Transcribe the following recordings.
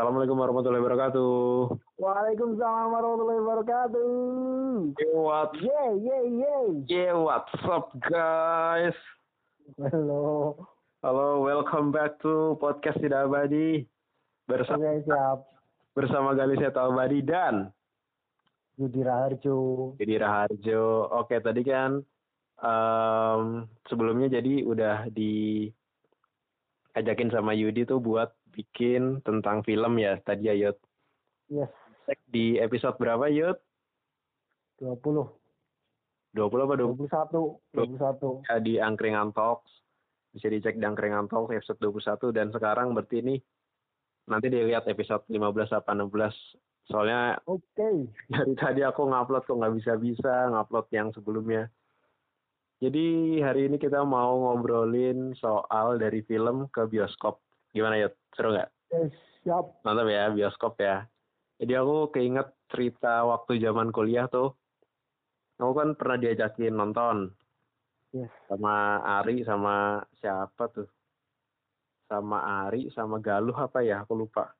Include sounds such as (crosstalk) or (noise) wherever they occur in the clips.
Assalamualaikum warahmatullahi wabarakatuh. Waalaikumsalam warahmatullahi wabarakatuh. Yo, what? Yeay, yeay, yeay. Yeah, what's up guys? Halo. Halo, welcome back to podcast Tidak Abadi bersama Oke, siap. bersama Galis Seto Abadi dan Yudi Raharjo. Jadi Raharjo. Oke, tadi kan em, sebelumnya jadi udah diajakin sama Yudi tuh buat bikin tentang film ya tadi ya Yud. Yes, Cek di episode berapa Yud? 20. 20 apa 20? 21. 21. ya, di Angkringan Talks. Bisa dicek di Angkringan Talks episode 21 dan sekarang berarti ini nanti dilihat episode 15 apa 16. Soalnya Oke. dari (laughs) tadi aku ngupload kok nggak bisa-bisa ngupload yang sebelumnya. Jadi hari ini kita mau ngobrolin soal dari film ke bioskop. Gimana ya? Seru nggak? Yes, siap. Mantap ya bioskop ya. Jadi aku keinget cerita waktu zaman kuliah tuh. Aku kan pernah diajakin nonton Yes. sama Ari sama siapa tuh sama Ari sama Galuh apa ya aku lupa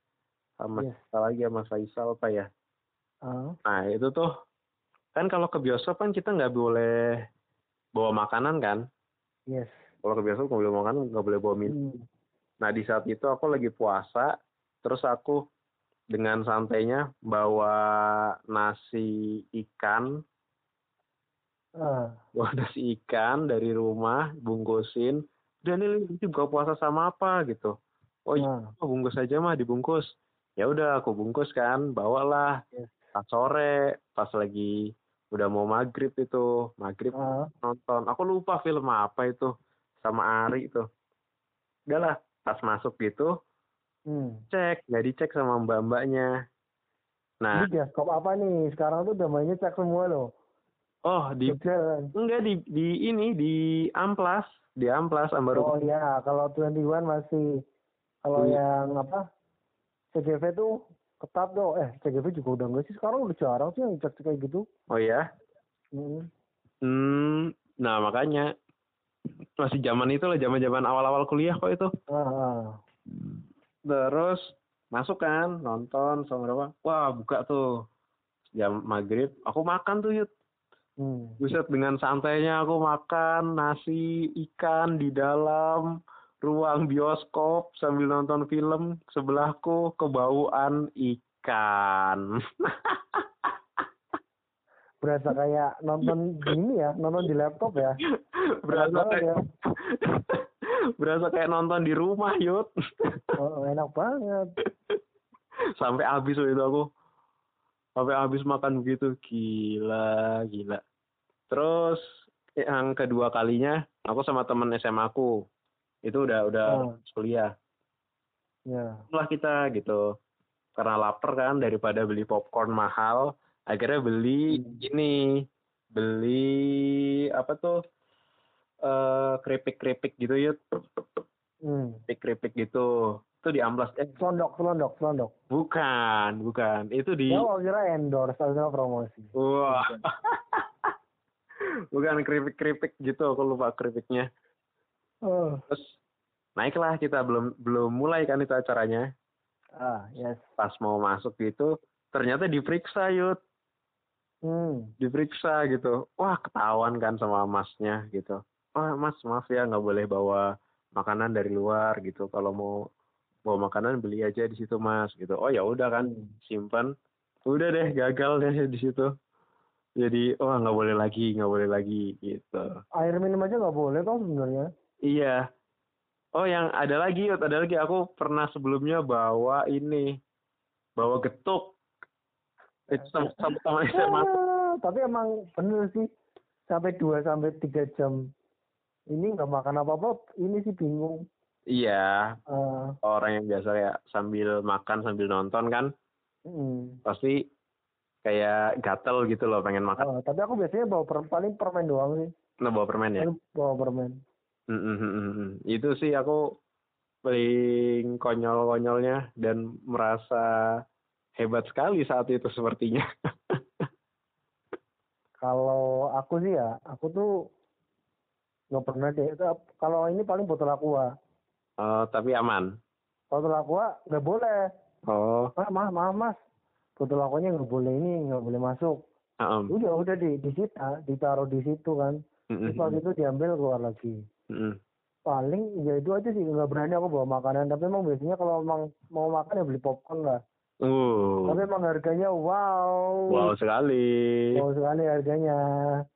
sama Yes. siapa lagi sama Faisal apa ya Ah, nah itu tuh kan kalau ke bioskop kan kita nggak boleh bawa makanan kan yes. kalau ke bioskop nggak boleh makan nggak boleh bawa minum Hmm. Nah di saat itu aku lagi puasa terus aku dengan santainya bawa nasi ikan. Ah, bawa (laughs) nasi ikan dari rumah bungkusin dan ini buka puasa sama apa? Gitu. Oh iya oh, bungkus aja mah dibungkus. Ya udah aku bungkus kan bawalah. Yes. pas sore pas lagi udah mau maghrib itu. Maghrib ah. nonton. Aku lupa film apa itu sama Ari itu. Udahlah pas masuk gitu Hmm. cek nggak dicek sama mbak mbaknya nah Ini bioskop apa nih? Sekarang tuh udah mainnya cek semua loh. oh di Jalan. enggak di di ini di amplas di amplas ambar Oh iya, kalau 21 masih. Kalau Hmm. yang apa? CGV tuh ketat tuh. Eh, CGV juga udah enggak sih. Sekarang udah jarang sih yang cek kayak gitu. oh ya Hmm. Hmm, nah makanya masih zaman itu lah, zaman-zaman awal-awal kuliah kok itu. Ah, ah. Terus masuk kan, nonton sama berapa? Wah, buka tuh jam maghrib. Aku makan tuh yud. Hmm. Buset dengan santainya aku makan nasi ikan di dalam ruang bioskop sambil nonton film. Sebelahku kebauan ikan. (laughs) Berasa kayak nonton gini ya, nonton di laptop ya. berasa kayak ya. (laughs) berasa kayak nonton di rumah yud. Oh, enak banget. sampai habis itu aku sampai habis makan begitu gila gila terus yang kedua kalinya aku sama temen SMA aku itu udah udah Oh. kuliah Ya. lah kita gitu karena lapar kan daripada beli popcorn mahal akhirnya beli Hmm. ini beli apa tuh eh keripik keripik gitu yuk Hmm. keripik keripik gitu itu di amplas eh Selondok, selondok, selondok. bukan bukan itu di Ya, kira endorse atau promosi. Wah. (laughs) Bukan keripik-keripik gitu, aku lupa keripiknya. Oh. Terus naiklah kita belum belum mulai kan itu acaranya. Ah, yes. Pas mau masuk gitu, ternyata diperiksa yud, Hmm. diperiksa gitu. Wah ketahuan kan sama masnya gitu. Wah mas maaf ya nggak boleh bawa makanan dari luar gitu. Kalau mau bawa makanan beli aja di situ mas gitu. Oh ya udah kan Hmm. simpan. Udah deh gagal deh di situ. Jadi wah nggak boleh lagi nggak boleh lagi gitu. Air minum aja nggak boleh kok sebenarnya. Iya. Oh, yang ada lagi, ada lagi. Aku pernah sebelumnya bawa ini, bawa getuk. Itu sama sama sama SMA. Tapi emang bener sih sampai 2 sampai 3 jam ini nggak makan apa-apa ini sih bingung Iya, Ah, orang yang biasa kayak sambil makan sambil nonton kan, hmm. pasti kayak gatel gitu loh, pengen makan. Ah, tapi aku biasanya bawa per, paling permen doang sih Nah, bawa permen ya. bawa permen Mm, mm, mm, mm, mm. Itu sih aku paling konyol-konyolnya dan merasa hebat sekali saat itu sepertinya. (laughs) kalau aku sih ya aku tuh nggak pernah deh kalau ini paling botol aqua Eh, tapi aman. botol aqua nggak boleh Oh, Mas, maaf, maaf mas, foto lakonnya nggak boleh ini, nggak boleh masuk. heeh. Udah, udah di disita, ditaruh di situ kan. Mm-mm. Terus pas itu diambil keluar lagi. Mm-mm. Paling ya itu aja sih nggak berani aku bawa makanan. Tapi emang biasanya kalau emang mau makan ya beli popcorn lah. Uh, Tapi emang harganya wow, wow sekali. wow sekali harganya.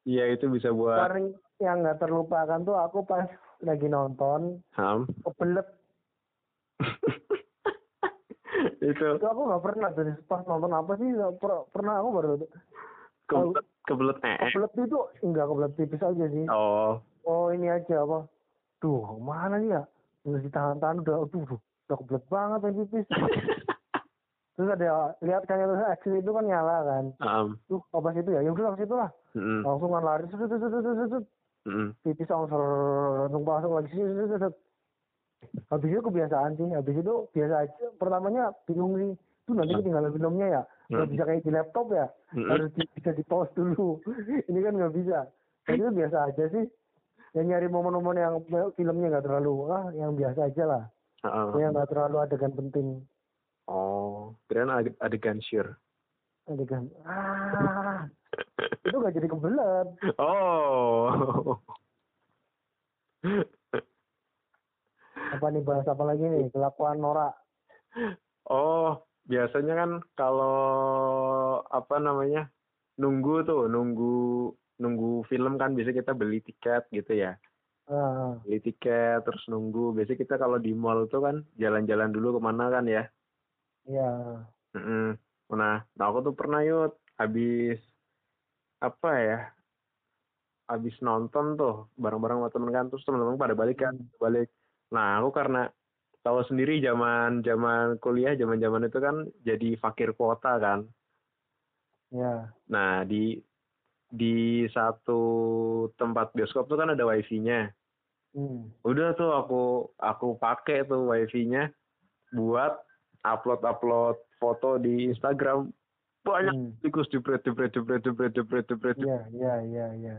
Iya itu bisa buat Paling yang nggak terlupakan tuh aku pas lagi nonton. Ham. kebelet. (laughs) Itu. Itu aku nggak pernah dari pas nonton apa sih per- pernah aku baru kebelet kebelet eh. kebelet itu enggak kebelet tipis aja sih. Oh, oh ini aja apa? Tuh mana nih ya? Udah ditahan-tahan udah aduh udah kebelet banget yang pipis (laughs) terus ada lihat kan itu action itu kan nyala kan. Um, tuh sih itu ya ya udah ke situ lah. Mm, langsung kan lari sut, sut, sut, sut, sut, pipis langsung langsung masuk lagi sut, sut, sut, habis itu kebiasaan sih habis itu biasa aja. Pertamanya bingung sih. Tuh nanti ketinggalan filmnya ya. Nggak bisa kayak di laptop ya. Mm, harus di, bisa di pause dulu. (laughs) Ini kan nggak bisa. Tapi itu biasa aja sih. Yang nyari momen-momen yang filmnya nggak terlalu ah yang biasa aja lah. Uh, yang nggak terlalu adegan penting Oh, ade- adegan sheer. adegan ah itu nggak jadi kebelet Oh. apa nih bahas apa lagi nih kelakuan Nora Oh, biasanya kan kalau apa namanya? nunggu tuh, nunggu nunggu film kan biasa kita beli tiket gitu ya. ah, Beli tiket terus nunggu. Biasanya kita kalau di mall tuh kan jalan-jalan dulu ke mana kan ya. Ya Mm-mm. Nah, nah aku tuh pernah yut habis apa ya? Habis nonton tuh bareng-bareng sama temen kan terus temen-temen pada balik kan, balik. Nah, aku karena tahu sendiri zaman zaman kuliah, zaman-zaman itu kan jadi fakir kuota kan. ya Nah, di di satu tempat bioskop tuh kan ada wifi-nya. hmm. Udah tuh aku aku pakai tuh wifi-nya buat upload-upload foto di Instagram. Banyak Hmm. tikus jebret jebret jebret jebret jebret jebret. Iya, iya, iya, iya.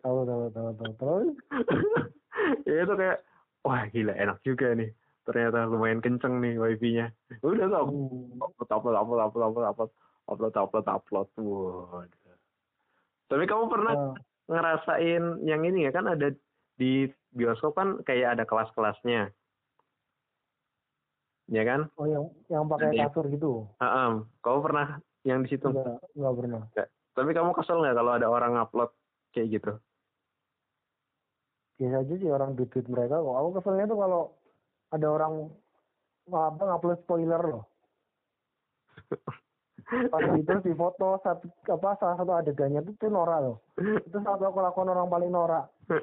Tahu, tahu, tahu, tahu. Terus, (laughs) ya itu kayak wah gila enak juga nih. Ternyata lumayan kenceng nih wifi-nya. Udah tuh aku hmm, upload upload upload upload upload upload upload upload upload. Waduh. Tapi kamu pernah ah, ngerasain yang ini ya kan ada di bioskop kan kayak ada kelas-kelasnya. Ya kan? oh yang yang pakai Iya. kasur gitu? Heeh. Kamu pernah yang di situ? Enggak, enggak pernah. Tapi kamu kesel nggak kalau ada orang upload kayak gitu? Biasa aja sih orang duit duit mereka. Kok aku keselnya tuh kalau ada orang apa ngupload spoiler loh. (laughs) Pas itu di foto satu apa salah satu adegannya tuh tuh Nora loh. Itu satu kelakuan orang paling Nora. (laughs)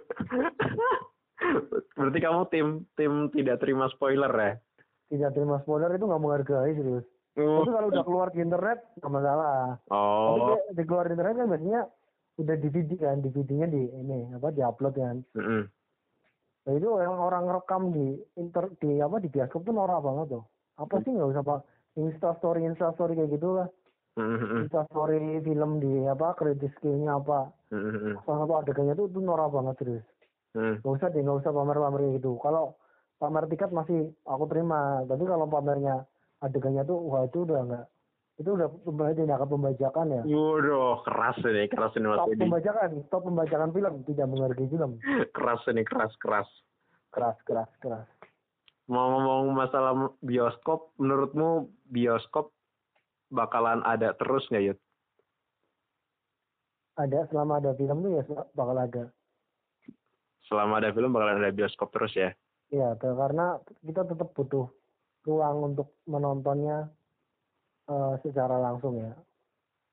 Berarti kamu tim tim tidak terima spoiler ya? Tidak terima spoiler itu nggak menghargai serius. Oh. Itu kalau udah keluar di internet nggak masalah. Tapi Oh. di, di keluar di internet kan biasanya udah DVD kan, DVD-nya di ini apa diupload kan. Mm-mm. Nah itu yang orang rekam di inter di apa di bioskop tuh norak banget tuh. Apa sih nggak usah pak Insta story Insta story kayak gitu lah. Mm-mm. Insta story film di apa kredit skill-nya apa. Mm-mm. Salah satu adegannya tuh tuh norak banget serius. Mm. Gak usah deh, nggak usah pamer-pamer kayak gitu. Kalau pamer tiket masih aku terima. Tapi kalau pamernya adegannya tuh wah itu udah nggak itu udah tindakan pembajakan ya. Waduh, keras ini, keras ini Mas Top Edi. pembajakan, top pembajakan film tidak menghargai film. (laughs) Keras ini, keras, keras. Keras, keras, keras. Mau ngomong masalah bioskop, menurutmu bioskop bakalan ada terus nggak Yud? Ada selama ada film tuh ya bakal ada. Selama ada film bakalan ada bioskop terus ya? Ya, te- karena kita tetap butuh ruang untuk menontonnya eh, secara langsung ya.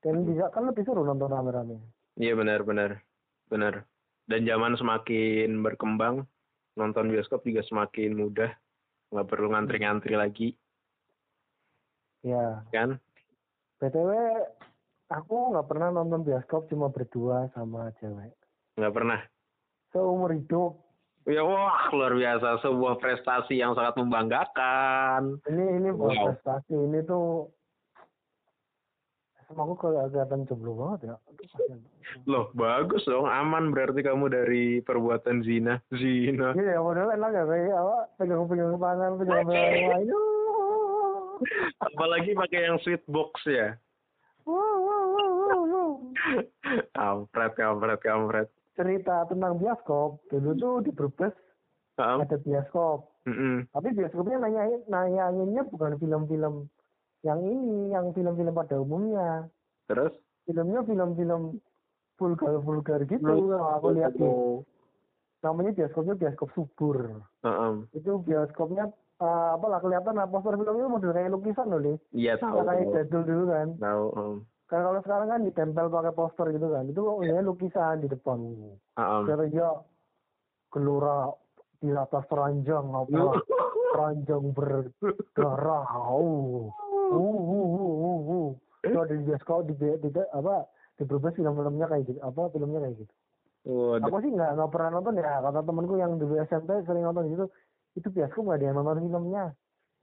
Dan bisa kan lebih seru nonton rame-rame. Iya benar, benar, benar. Dan zaman semakin berkembang, nonton bioskop juga semakin mudah, nggak perlu ngantri-ngantri lagi, Ya, kan? btw aku nggak pernah nonton bioskop cuma berdua sama cewek. Nggak pernah. Seumur hidup. Ya wah luar biasa, sebuah prestasi yang sangat membanggakan. Ini ini Wow. prestasi. Ini tuh sama aku kalau kelihatan jomblo banget ya. Loh bagus dong, aman berarti kamu dari perbuatan zina, zina. Iya, ya modal enak ya kayak apa pegang-pegang tangan, pegang-pegang ayo. Apalagi pakai yang sweet box ya. Wow, wow, wow, wow, wow. Kampret, kampret, kampret. Cerita tentang bioskop, dulu tuh di Brebes Heeh. ada bioskop. Mm-mm. Tapi bioskopnya nanya nanyainnya bukan film-film yang ini, yang film-film pada umumnya. Terus? Filmnya film-film vulgar-vulgar gitu. Kalau aku lihat. Oh. namanya bioskopnya bioskop subur. Heeh. Itu bioskopnya eh, apa lah kelihatan lah poster filmnya model kayak lukisan loh nih. Iya tahu. kayak jadul dulu kan. Tahu. em. Kan kalau sekarang kan ditempel pakai poster gitu kan. Itu ya lukisan di depan. Heeh. Kata dia gelora di atas ranjang apa (laughs) ranjang berdarah. Oh. Uh, uh, uh, uh, uh. Itu ada di bioskop di, di, di- apa di Brebes film-filmnya kayak gitu. Apa filmnya kayak gitu. Waduh. Aku sih nggak nggak pernah nonton ya. Kata temanku yang dulu SMP sering nonton gitu. Itu bioskop nggak ada yang nonton filmnya.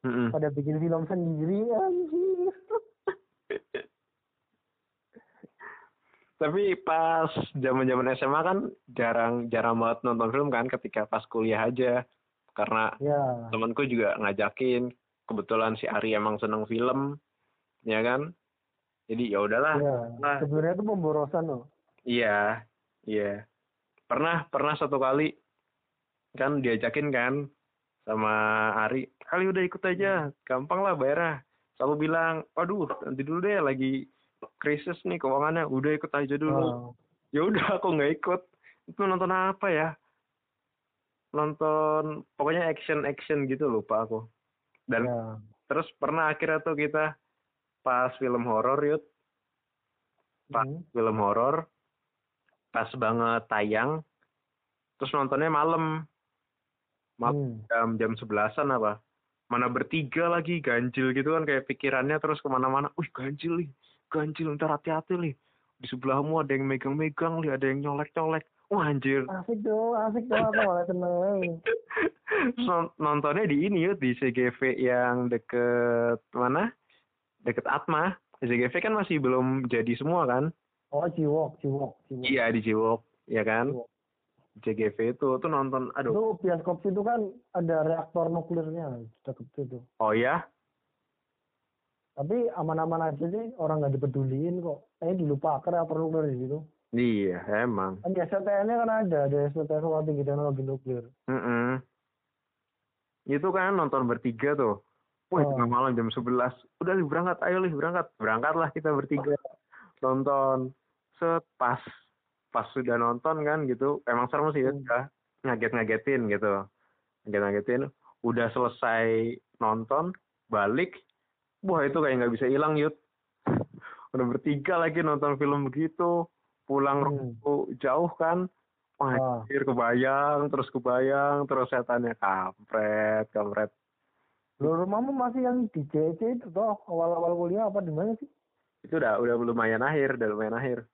Mm-mm. Pada bikin film sendiri anjir. Tapi pas zaman-zaman SMA kan jarang jarang banget nonton film kan ketika pas kuliah aja. Karena Ya. temanku juga ngajakin. Kebetulan si Ari emang seneng film, ya kan? Jadi ya udahlah. Ya. Nah. Sebenarnya itu pemborosan loh. Iya, iya. Pernah, pernah satu kali kan diajakin kan sama Ari, kali udah ikut aja, gampang lah bayarnya. Selalu bilang, waduh nanti dulu deh lagi krisis nih keuangannya, udah ikut aja dulu. Ah. Ya udah aku nggak ikut. Itu nonton apa ya? Nonton pokoknya action action gitu lupa aku. Dan ya. terus pernah akhirnya tuh kita pas film horor yud pas Hmm. film horor pas banget tayang terus nontonnya malam malam Hmm. jam jam sebelasan apa mana bertiga lagi ganjil gitu kan kayak pikirannya terus ke mana-mana wih ganjil nih ganjil ntar hati-hati nih. Di sebelahmu ada yang megang-megang nih ada yang nyolek-nyolek. Wah anjir. Asik dong, asik dong aku malah seneng. (laughs) Nontonnya di ini yuk di CGV yang deket mana? Deket Atma. CGV kan masih belum jadi semua kan? Oh ciwok, ciwok, ciwok. iya di Ciwok ya kan? Ciwok. CGV itu tuh nonton aduh. Itu bioskop situ kan ada reaktor nuklirnya deket situ. oh ya Tapi aman-aman aja sih, orang nggak dipeduliin kok. Kayaknya dilupakan reaktor nuklir di situ. iya emang Kan di STN-nya kan ada, ada STN Sekolah Tinggi Teknologi Nuklir. Mm-mm. Itu kan nonton bertiga tuh. Wah, Oh. tengah malam jam 11. Udah Lih, berangkat, ayo Lih, berangkat. Berangkatlah kita bertiga. Nonton. Set, pas. Pas sudah nonton kan gitu. Emang serem sih ya. Hmm. Ngaget-ngagetin gitu. Ngaget-ngagetin. Udah selesai nonton. Balik. Wah, itu kayak nggak bisa hilang, Yud. Udah bertiga lagi nonton film begitu. Pulang Hmm. jauh kan. Wah, anjir, kebayang, terus kebayang, terus setannya kampret, kampret. Loh, rumahmu masih yang di JC itu toh awal-awal kuliah apa di mana sih? Itu udah udah lumayan akhir, udah lumayan akhir.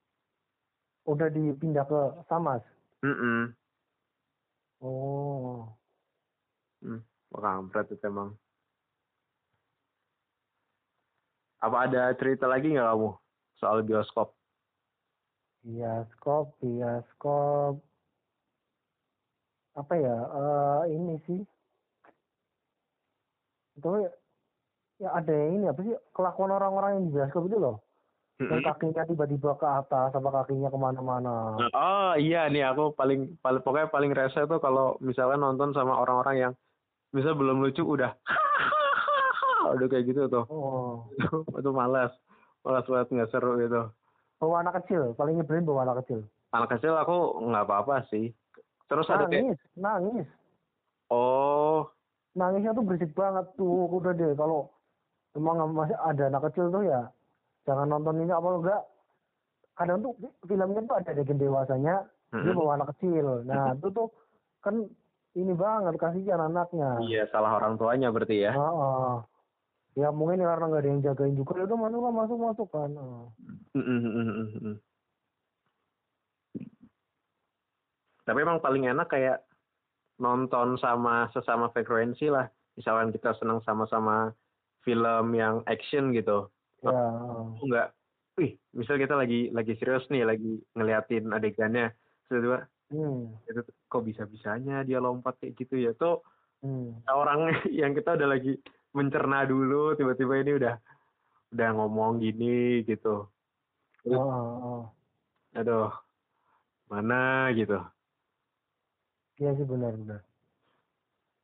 Udah dipindah ke Samas. Mm Oh. Hmm, wah, kampret itu emang. Apa ada cerita lagi nggak kamu soal bioskop? Bioskop, bioskop. Apa ya? eh ini sih. Itu ya, ada yang ini apa sih kelakuan orang-orang yang di bioskop itu loh. Yang Mm-mm. kakinya tiba-tiba ke atas, apa kakinya ke mana-mana. Oh iya nih aku paling paling pokoknya paling rese tuh kalau misalnya nonton sama orang-orang yang bisa belum lucu udah (laughs) udah kayak gitu tuh Oh. (laughs) itu malas malas banget nggak seru gitu Bawa anak kecil, paling nyebelin bawa anak kecil. anak kecil aku nggak apa-apa sih terus ada kayak Nangis, nangis. oh Nangisnya tuh berisik banget tuh, udah deh kalau emang masih ada anak kecil tuh ya jangan nonton ini apa enggak. Kadang tuh filmnya tuh ada adegan dewasanya, dia mm-mm. bawa anak kecil. Nah itu tuh kan ini banget kasihan anaknya. iya salah orang tuanya berarti ya Heeh. Ya mungkin karena nggak ada yang jagain juga, ya udah masuk lah, masuk masuk kan. Heeh. Mm-mm-mm-mm-mm. tapi emang paling enak kayak nonton sama sesama frekuensi lah misalkan kita senang sama-sama film yang action gitu Ya. Aku nggak wih misal kita lagi lagi serius nih lagi ngeliatin adegannya tiba Hmm. itu kok bisa bisanya dia lompat kayak gitu ya tuh Hmm. orang (laughs) yang kita udah lagi mencerna dulu tiba-tiba ini udah udah ngomong gini gitu Oh, oh, oh. aduh mana gitu Iya sih benar-benar.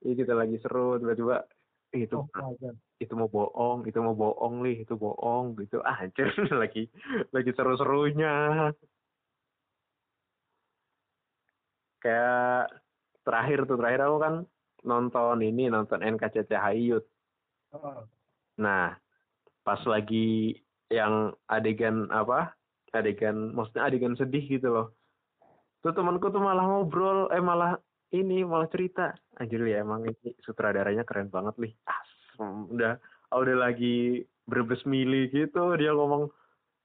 ini kita lagi seru tiba-tiba "Ih, itu Oh, aja. itu mau bohong itu mau bohong nih itu bohong gitu ah anjir (laughs) lagi lagi seru-serunya kayak terakhir tuh terakhir aku kan nonton ini nonton NKCTHI Youth Nah, pas lagi yang adegan apa? Adegan, maksudnya adegan sedih gitu loh. Tuh temanku tuh malah ngobrol, eh malah ini malah cerita. Anjir ya emang ini sutradaranya keren banget nih. Ah, udah udah lagi berbes mili gitu dia ngomong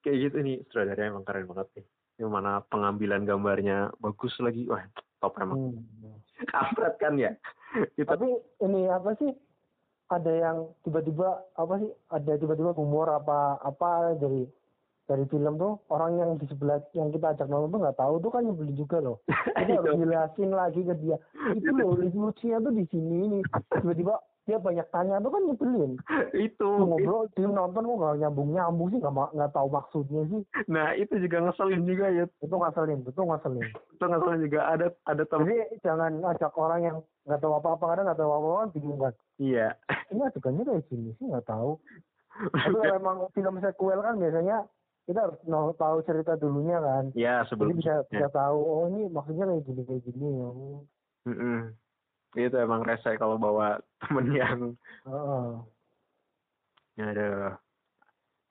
kayak gitu nih sutradaranya emang keren banget nih. Yang mana pengambilan gambarnya bagus lagi. Wah, top emang. hmm. (laughs) Kan ya? Tapi ini apa sih? Ada yang tiba-tiba apa sih? Ada tiba-tiba humor apa apa dari dari film tuh orang yang di sebelah yang kita ajak nonton tuh nggak tahu tuh kan nyebelin juga loh. Kita (laughs) harus jelasin lagi ke dia. Itu loh lucunya tuh di sini nih. Tiba-tiba dia banyak tanya tuh kan nyebelin. (laughs) itu ngobrol dia nonton kok nggak nyambung nyambung sih nggak nggak tahu maksudnya sih. Nah itu juga ngeselin juga ya. Itu ngaselin, itu ngaselin. Itu ngeselin juga ada ada temen. Jadi jangan ajak orang yang nggak tahu apa-apa kadang nggak tahu apa-apa kan bingung kan. Iya. (laughs) Ini adegannya kayak gini sih nggak tahu. (laughs) Tapi kalau emang film sequel kan biasanya kita harus tahu cerita dulunya kan. ya Jadi sebelum. bisa bisa tahu oh ini maksudnya kayak gini kayak gini. Oh. Mm-mm. Itu emang rese kalau bawa (laughs) temen yang Heeh. ada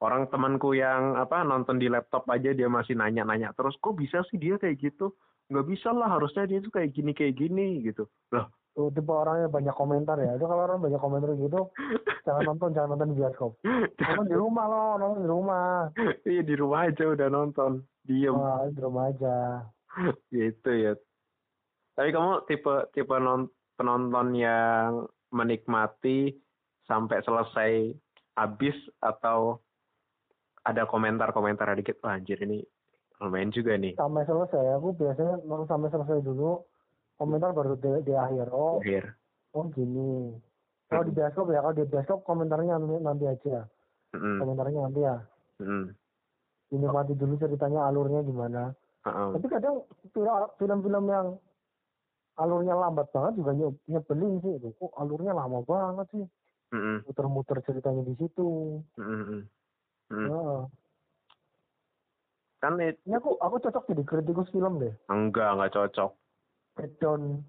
orang temanku yang apa nonton di laptop aja dia masih nanya-nanya terus kok bisa sih dia kayak gitu nggak bisa lah harusnya dia tuh kayak gini kayak gini gitu loh Tuh tipe orangnya banyak komentar ya. Itu kalau orang banyak komentar gitu (laughs) jangan nonton jangan nonton di bioskop. Nonton di rumah loh, nonton di rumah. (laughs) iya di rumah aja udah nonton diem Wah, di rumah aja. gitu ya tapi kamu tipe tipe non, penonton yang menikmati sampai selesai habis atau ada komentar-komentar dikit wah anjir ini lumayan juga nih Sampai selesai aku biasanya nonton sampai selesai dulu komentar baru di, di akhir. Oh, akhir oh gini. Kalau di bioskop ya, kalau di bioskop komentarnya nanti, nanti aja. Mm-mm. Komentarnya nanti ya. Mm-mm. Dinikmati dulu ceritanya alurnya gimana. Uh-uh. Tapi kadang film- film-film yang alurnya lambat banget juga nye- nyebelin sih. Itu. Kok alurnya lama banget sih. Mm-mm. Muter-muter ceritanya di situ. Mm-mm. Mm. Heeh. kan it- Ini aku aku cocok jadi kritikus film deh. enggak enggak cocok Breakdown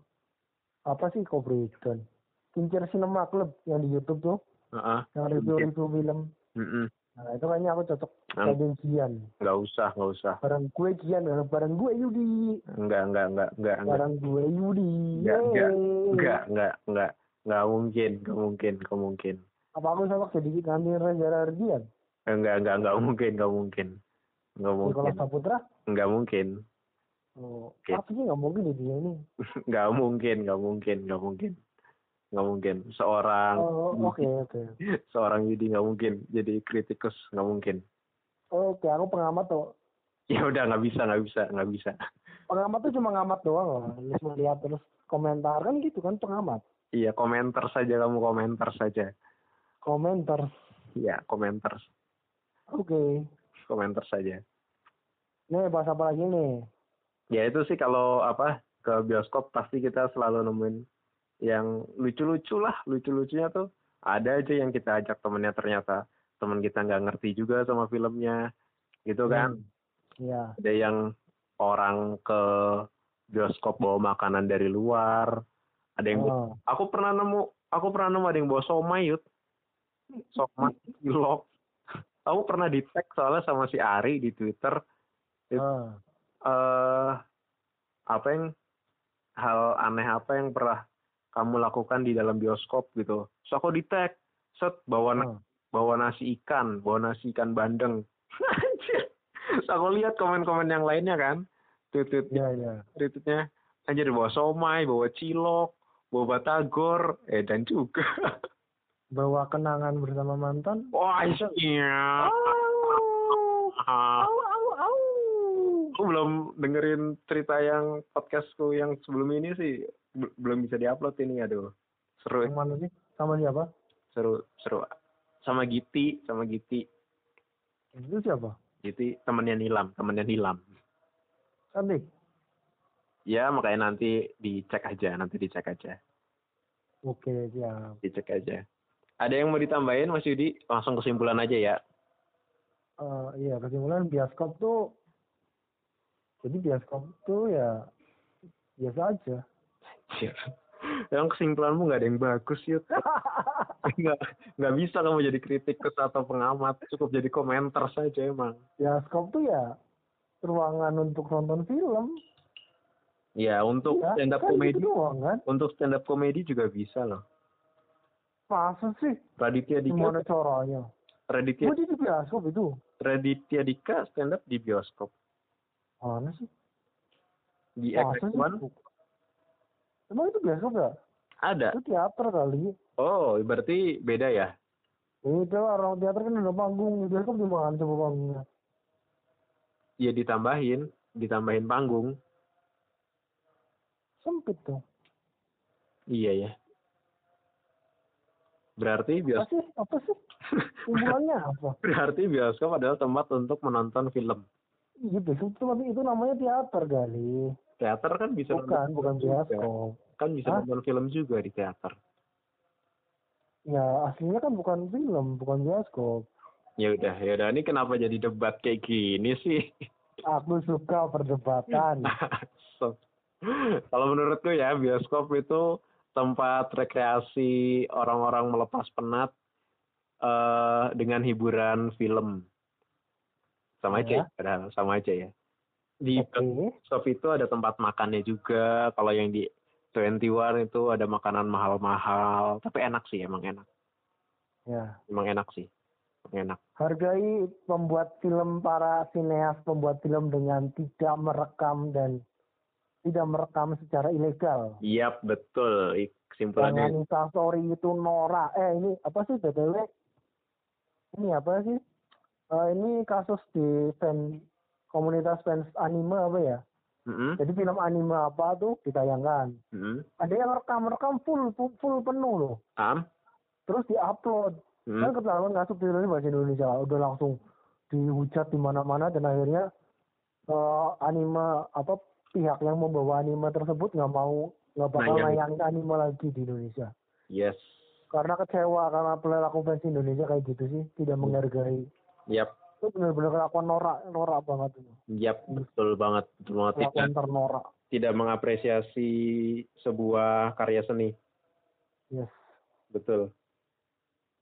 apa sih kok breakdown? Kincir Cinema Club yang di YouTube tuh, Heeh. yang review-review film. Mm-mm. Nah, itu kayaknya aku cocok Ang- jadi Gian. nggak usah nggak usah Bareng gue Gian, bareng gue Yudi. enggak enggak enggak enggak enggak Bareng gue Yudi. Enggak, enggak, enggak enggak enggak enggak mungkin enggak mungkin enggak mungkin Apa aku cocok jadi ganti Reza Ardian? enggak enggak enggak mungkin enggak mungkin enggak mungkin Nikola Saputra? enggak mungkin Oh, Oke. apa sih nggak mungkin dia ini? (laughs) nggak mungkin nggak mungkin nggak mungkin nggak mungkin seorang Oh, oke oke. (laughs) seorang Yudi nggak mungkin jadi kritikus nggak mungkin Oke, aku pengamat tuh. ya udah nggak bisa nggak bisa nggak bisa Pengamat tuh cuma ngamat doang loh. Terus melihat terus komentar kan gitu kan pengamat. iya komentar saja kamu komentar saja Komentar. iya komentar Oke. komentar saja Nih bahas apa lagi nih? ya itu sih kalau apa ke bioskop pasti kita selalu nemuin yang lucu-lucu lah. Lucu-lucunya tuh ada aja yang kita ajak temennya. Ternyata teman kita nggak ngerti juga sama filmnya. Gitu kan? Hmm. Iya. ada yang orang ke bioskop bawa makanan dari luar. Ada yang Oh. aku pernah nemu aku pernah nemu ada yang bawa somai yut somai (laughs) cilok aku pernah di tag soalnya sama si Ari di Twitter. Ah. eh apa yang hal aneh apa yang pernah kamu lakukan di dalam bioskop gitu so aku di tag set bawa na- Ah. bawa nasi ikan bawa nasi ikan bandeng (laughs) Anjir. so aku lihat komen-komen yang lainnya kan tweet-tweet Iya iya. tweetnya anjir bawa somai bawa cilok bawa batagor eh dan juga (laughs) Bawa kenangan bersama mantan. wah iya Ah, (laughs) Au au au. aku belum dengerin cerita yang podcastku yang sebelum ini sih belum bisa diupload ini aduh seru Yang mana sih? Sama siapa? seru seru sama Giti sama Giti Itu siapa? Giti temannya Nilam temannya Nilam Cantik. ya makanya nanti dicek aja nanti dicek aja Oke, siap. dicek aja ada yang mau ditambahin Mas Yudi langsung kesimpulan aja ya Eh, iya, kesimpulan bioskop tuh jadi bioskop tuh ya biasa aja. Yang kesimpulanmu nggak ada yang bagus Yud (laughs) nggak nggak bisa kamu jadi kritikus atau pengamat cukup jadi komentar saja emang bioskop tuh ya ruangan untuk nonton film. ya untuk Ya, stand up kan comedy gitu doang kan. untuk stand up comedy juga bisa loh Masa sih? Raditya Gimana Dika caranya? Raditya Gue di bioskop itu. Raditya Dika stand up di bioskop Mana sih? di Masa sih? XX1 Emang itu bioskop ya? ada Itu teater kali. oh berarti beda ya Itu orang teater kan ada panggung. Bioskop mana coba panggungnya? ya ditambahin ditambahin panggung Sempit tuh. iya ya berarti Apa bioskop sih? Apa sih? Hubungannya apa? (laughs) berarti bioskop adalah tempat untuk menonton film Iya bioskop itu itu namanya teater kali. Teater kan bisa Bukan, nonton bukan film juga. bioskop. kan bisa Hah? nonton film juga di teater Ya aslinya kan bukan film, bukan bioskop. ya udah ya udah ini kenapa jadi debat kayak gini sih Aku suka perdebatan. (laughs) So, kalau menurutku ya bioskop itu tempat rekreasi orang-orang melepas penat eh dengan hiburan film sama aja Ya. ya, padahal sama aja ya di Oke. bioskop itu ada tempat makannya juga kalau yang di 21 itu ada makanan mahal-mahal tapi enak sih emang enak Ya. emang enak sih emang enak Hargai pembuat film para sineas pembuat film dengan tidak merekam dan tidak merekam secara ilegal. Yap, betul. Ik- Kesimpulannya Jangan instastory itu norak. Eh ini apa sih btw? Ini apa sih? Eh, ini kasus di komunitas fans anime apa ya? Mm-mm, Jadi film anime apa tuh ditayangkan. mm-mm. Ada yang rekam-rekam full, full full penuh loh. Am? Terus diupload. Mm. Kan ketahuan nggak subtitlenya bahasa Indonesia. Udah langsung dihujat di mana-mana dan akhirnya eh, anime apa pihak yang membawa anime tersebut nggak mau nggak bakal Nayangin. anime lagi di Indonesia. Yes. Karena kecewa karena perilaku fans Indonesia kayak gitu sih, tidak Hmm. menghargai. Yap, Itu benar-benar kelakuan norak, norak banget itu. yap, betul banget. Betul banget. Tidak, Kelakuan ternorak. tidak mengapresiasi sebuah karya seni. Yes. Betul.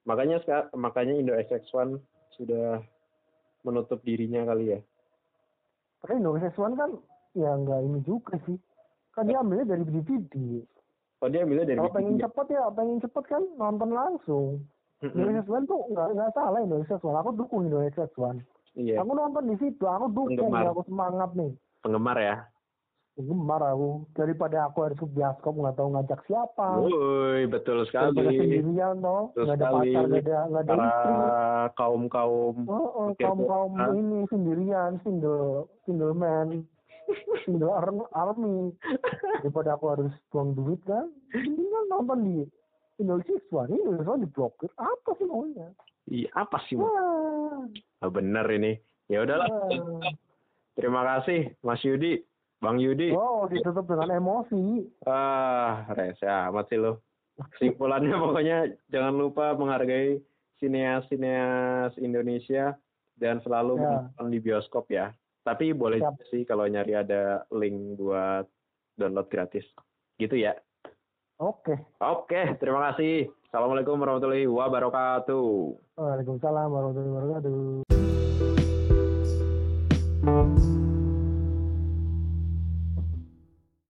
Makanya makanya Indo XX1 sudah menutup dirinya kali ya. Tapi Indonesia One kan ya nggak ini juga sih. Kan dia ambilnya dari DVD. Oh dia ambilnya dari Kalau pengen DVD. cepet ya, pengen cepet kan nonton langsung. Mm-mm. Indonesia One tuh nggak nggak salah Indonesia One. Aku dukung Indonesia One. Iya, Aku nonton di situ, aku dukung, Penggemar. aku semangat nih. penggemar ya. Gemar aku daripada aku harus ke bioskop nggak tahu ngajak siapa. Woi, betul Daripada sekali. sendirian toh, Betul nggak ada sekali. pacar, nggak ada nggak ada istri. kaum-kaum Oh, oh Oke, kaum kaum Hah? ini sendirian, single single man, single ar- army. (laughs) Daripada aku harus buang duit kan, mendingan nonton di Indonesia One. Ini Indonesia One diblokir. Apa sih maunya? Iya, apa sih? Wah, Ah, bener ini. Ya udahlah. wah. Terima kasih Mas Yudi, Bang Yudi. Oh, ditutup dengan emosi. Ah, rese amat sih lo. Kesimpulannya pokoknya jangan lupa menghargai sineas-sineas Indonesia dan selalu Ya. menonton di bioskop ya. Tapi boleh Siap. sih kalau nyari ada link buat download gratis. Gitu ya. Oke. Oke, terima kasih. Assalamualaikum warahmatullahi wabarakatuh. Waalaikumsalam warahmatullahi wabarakatuh.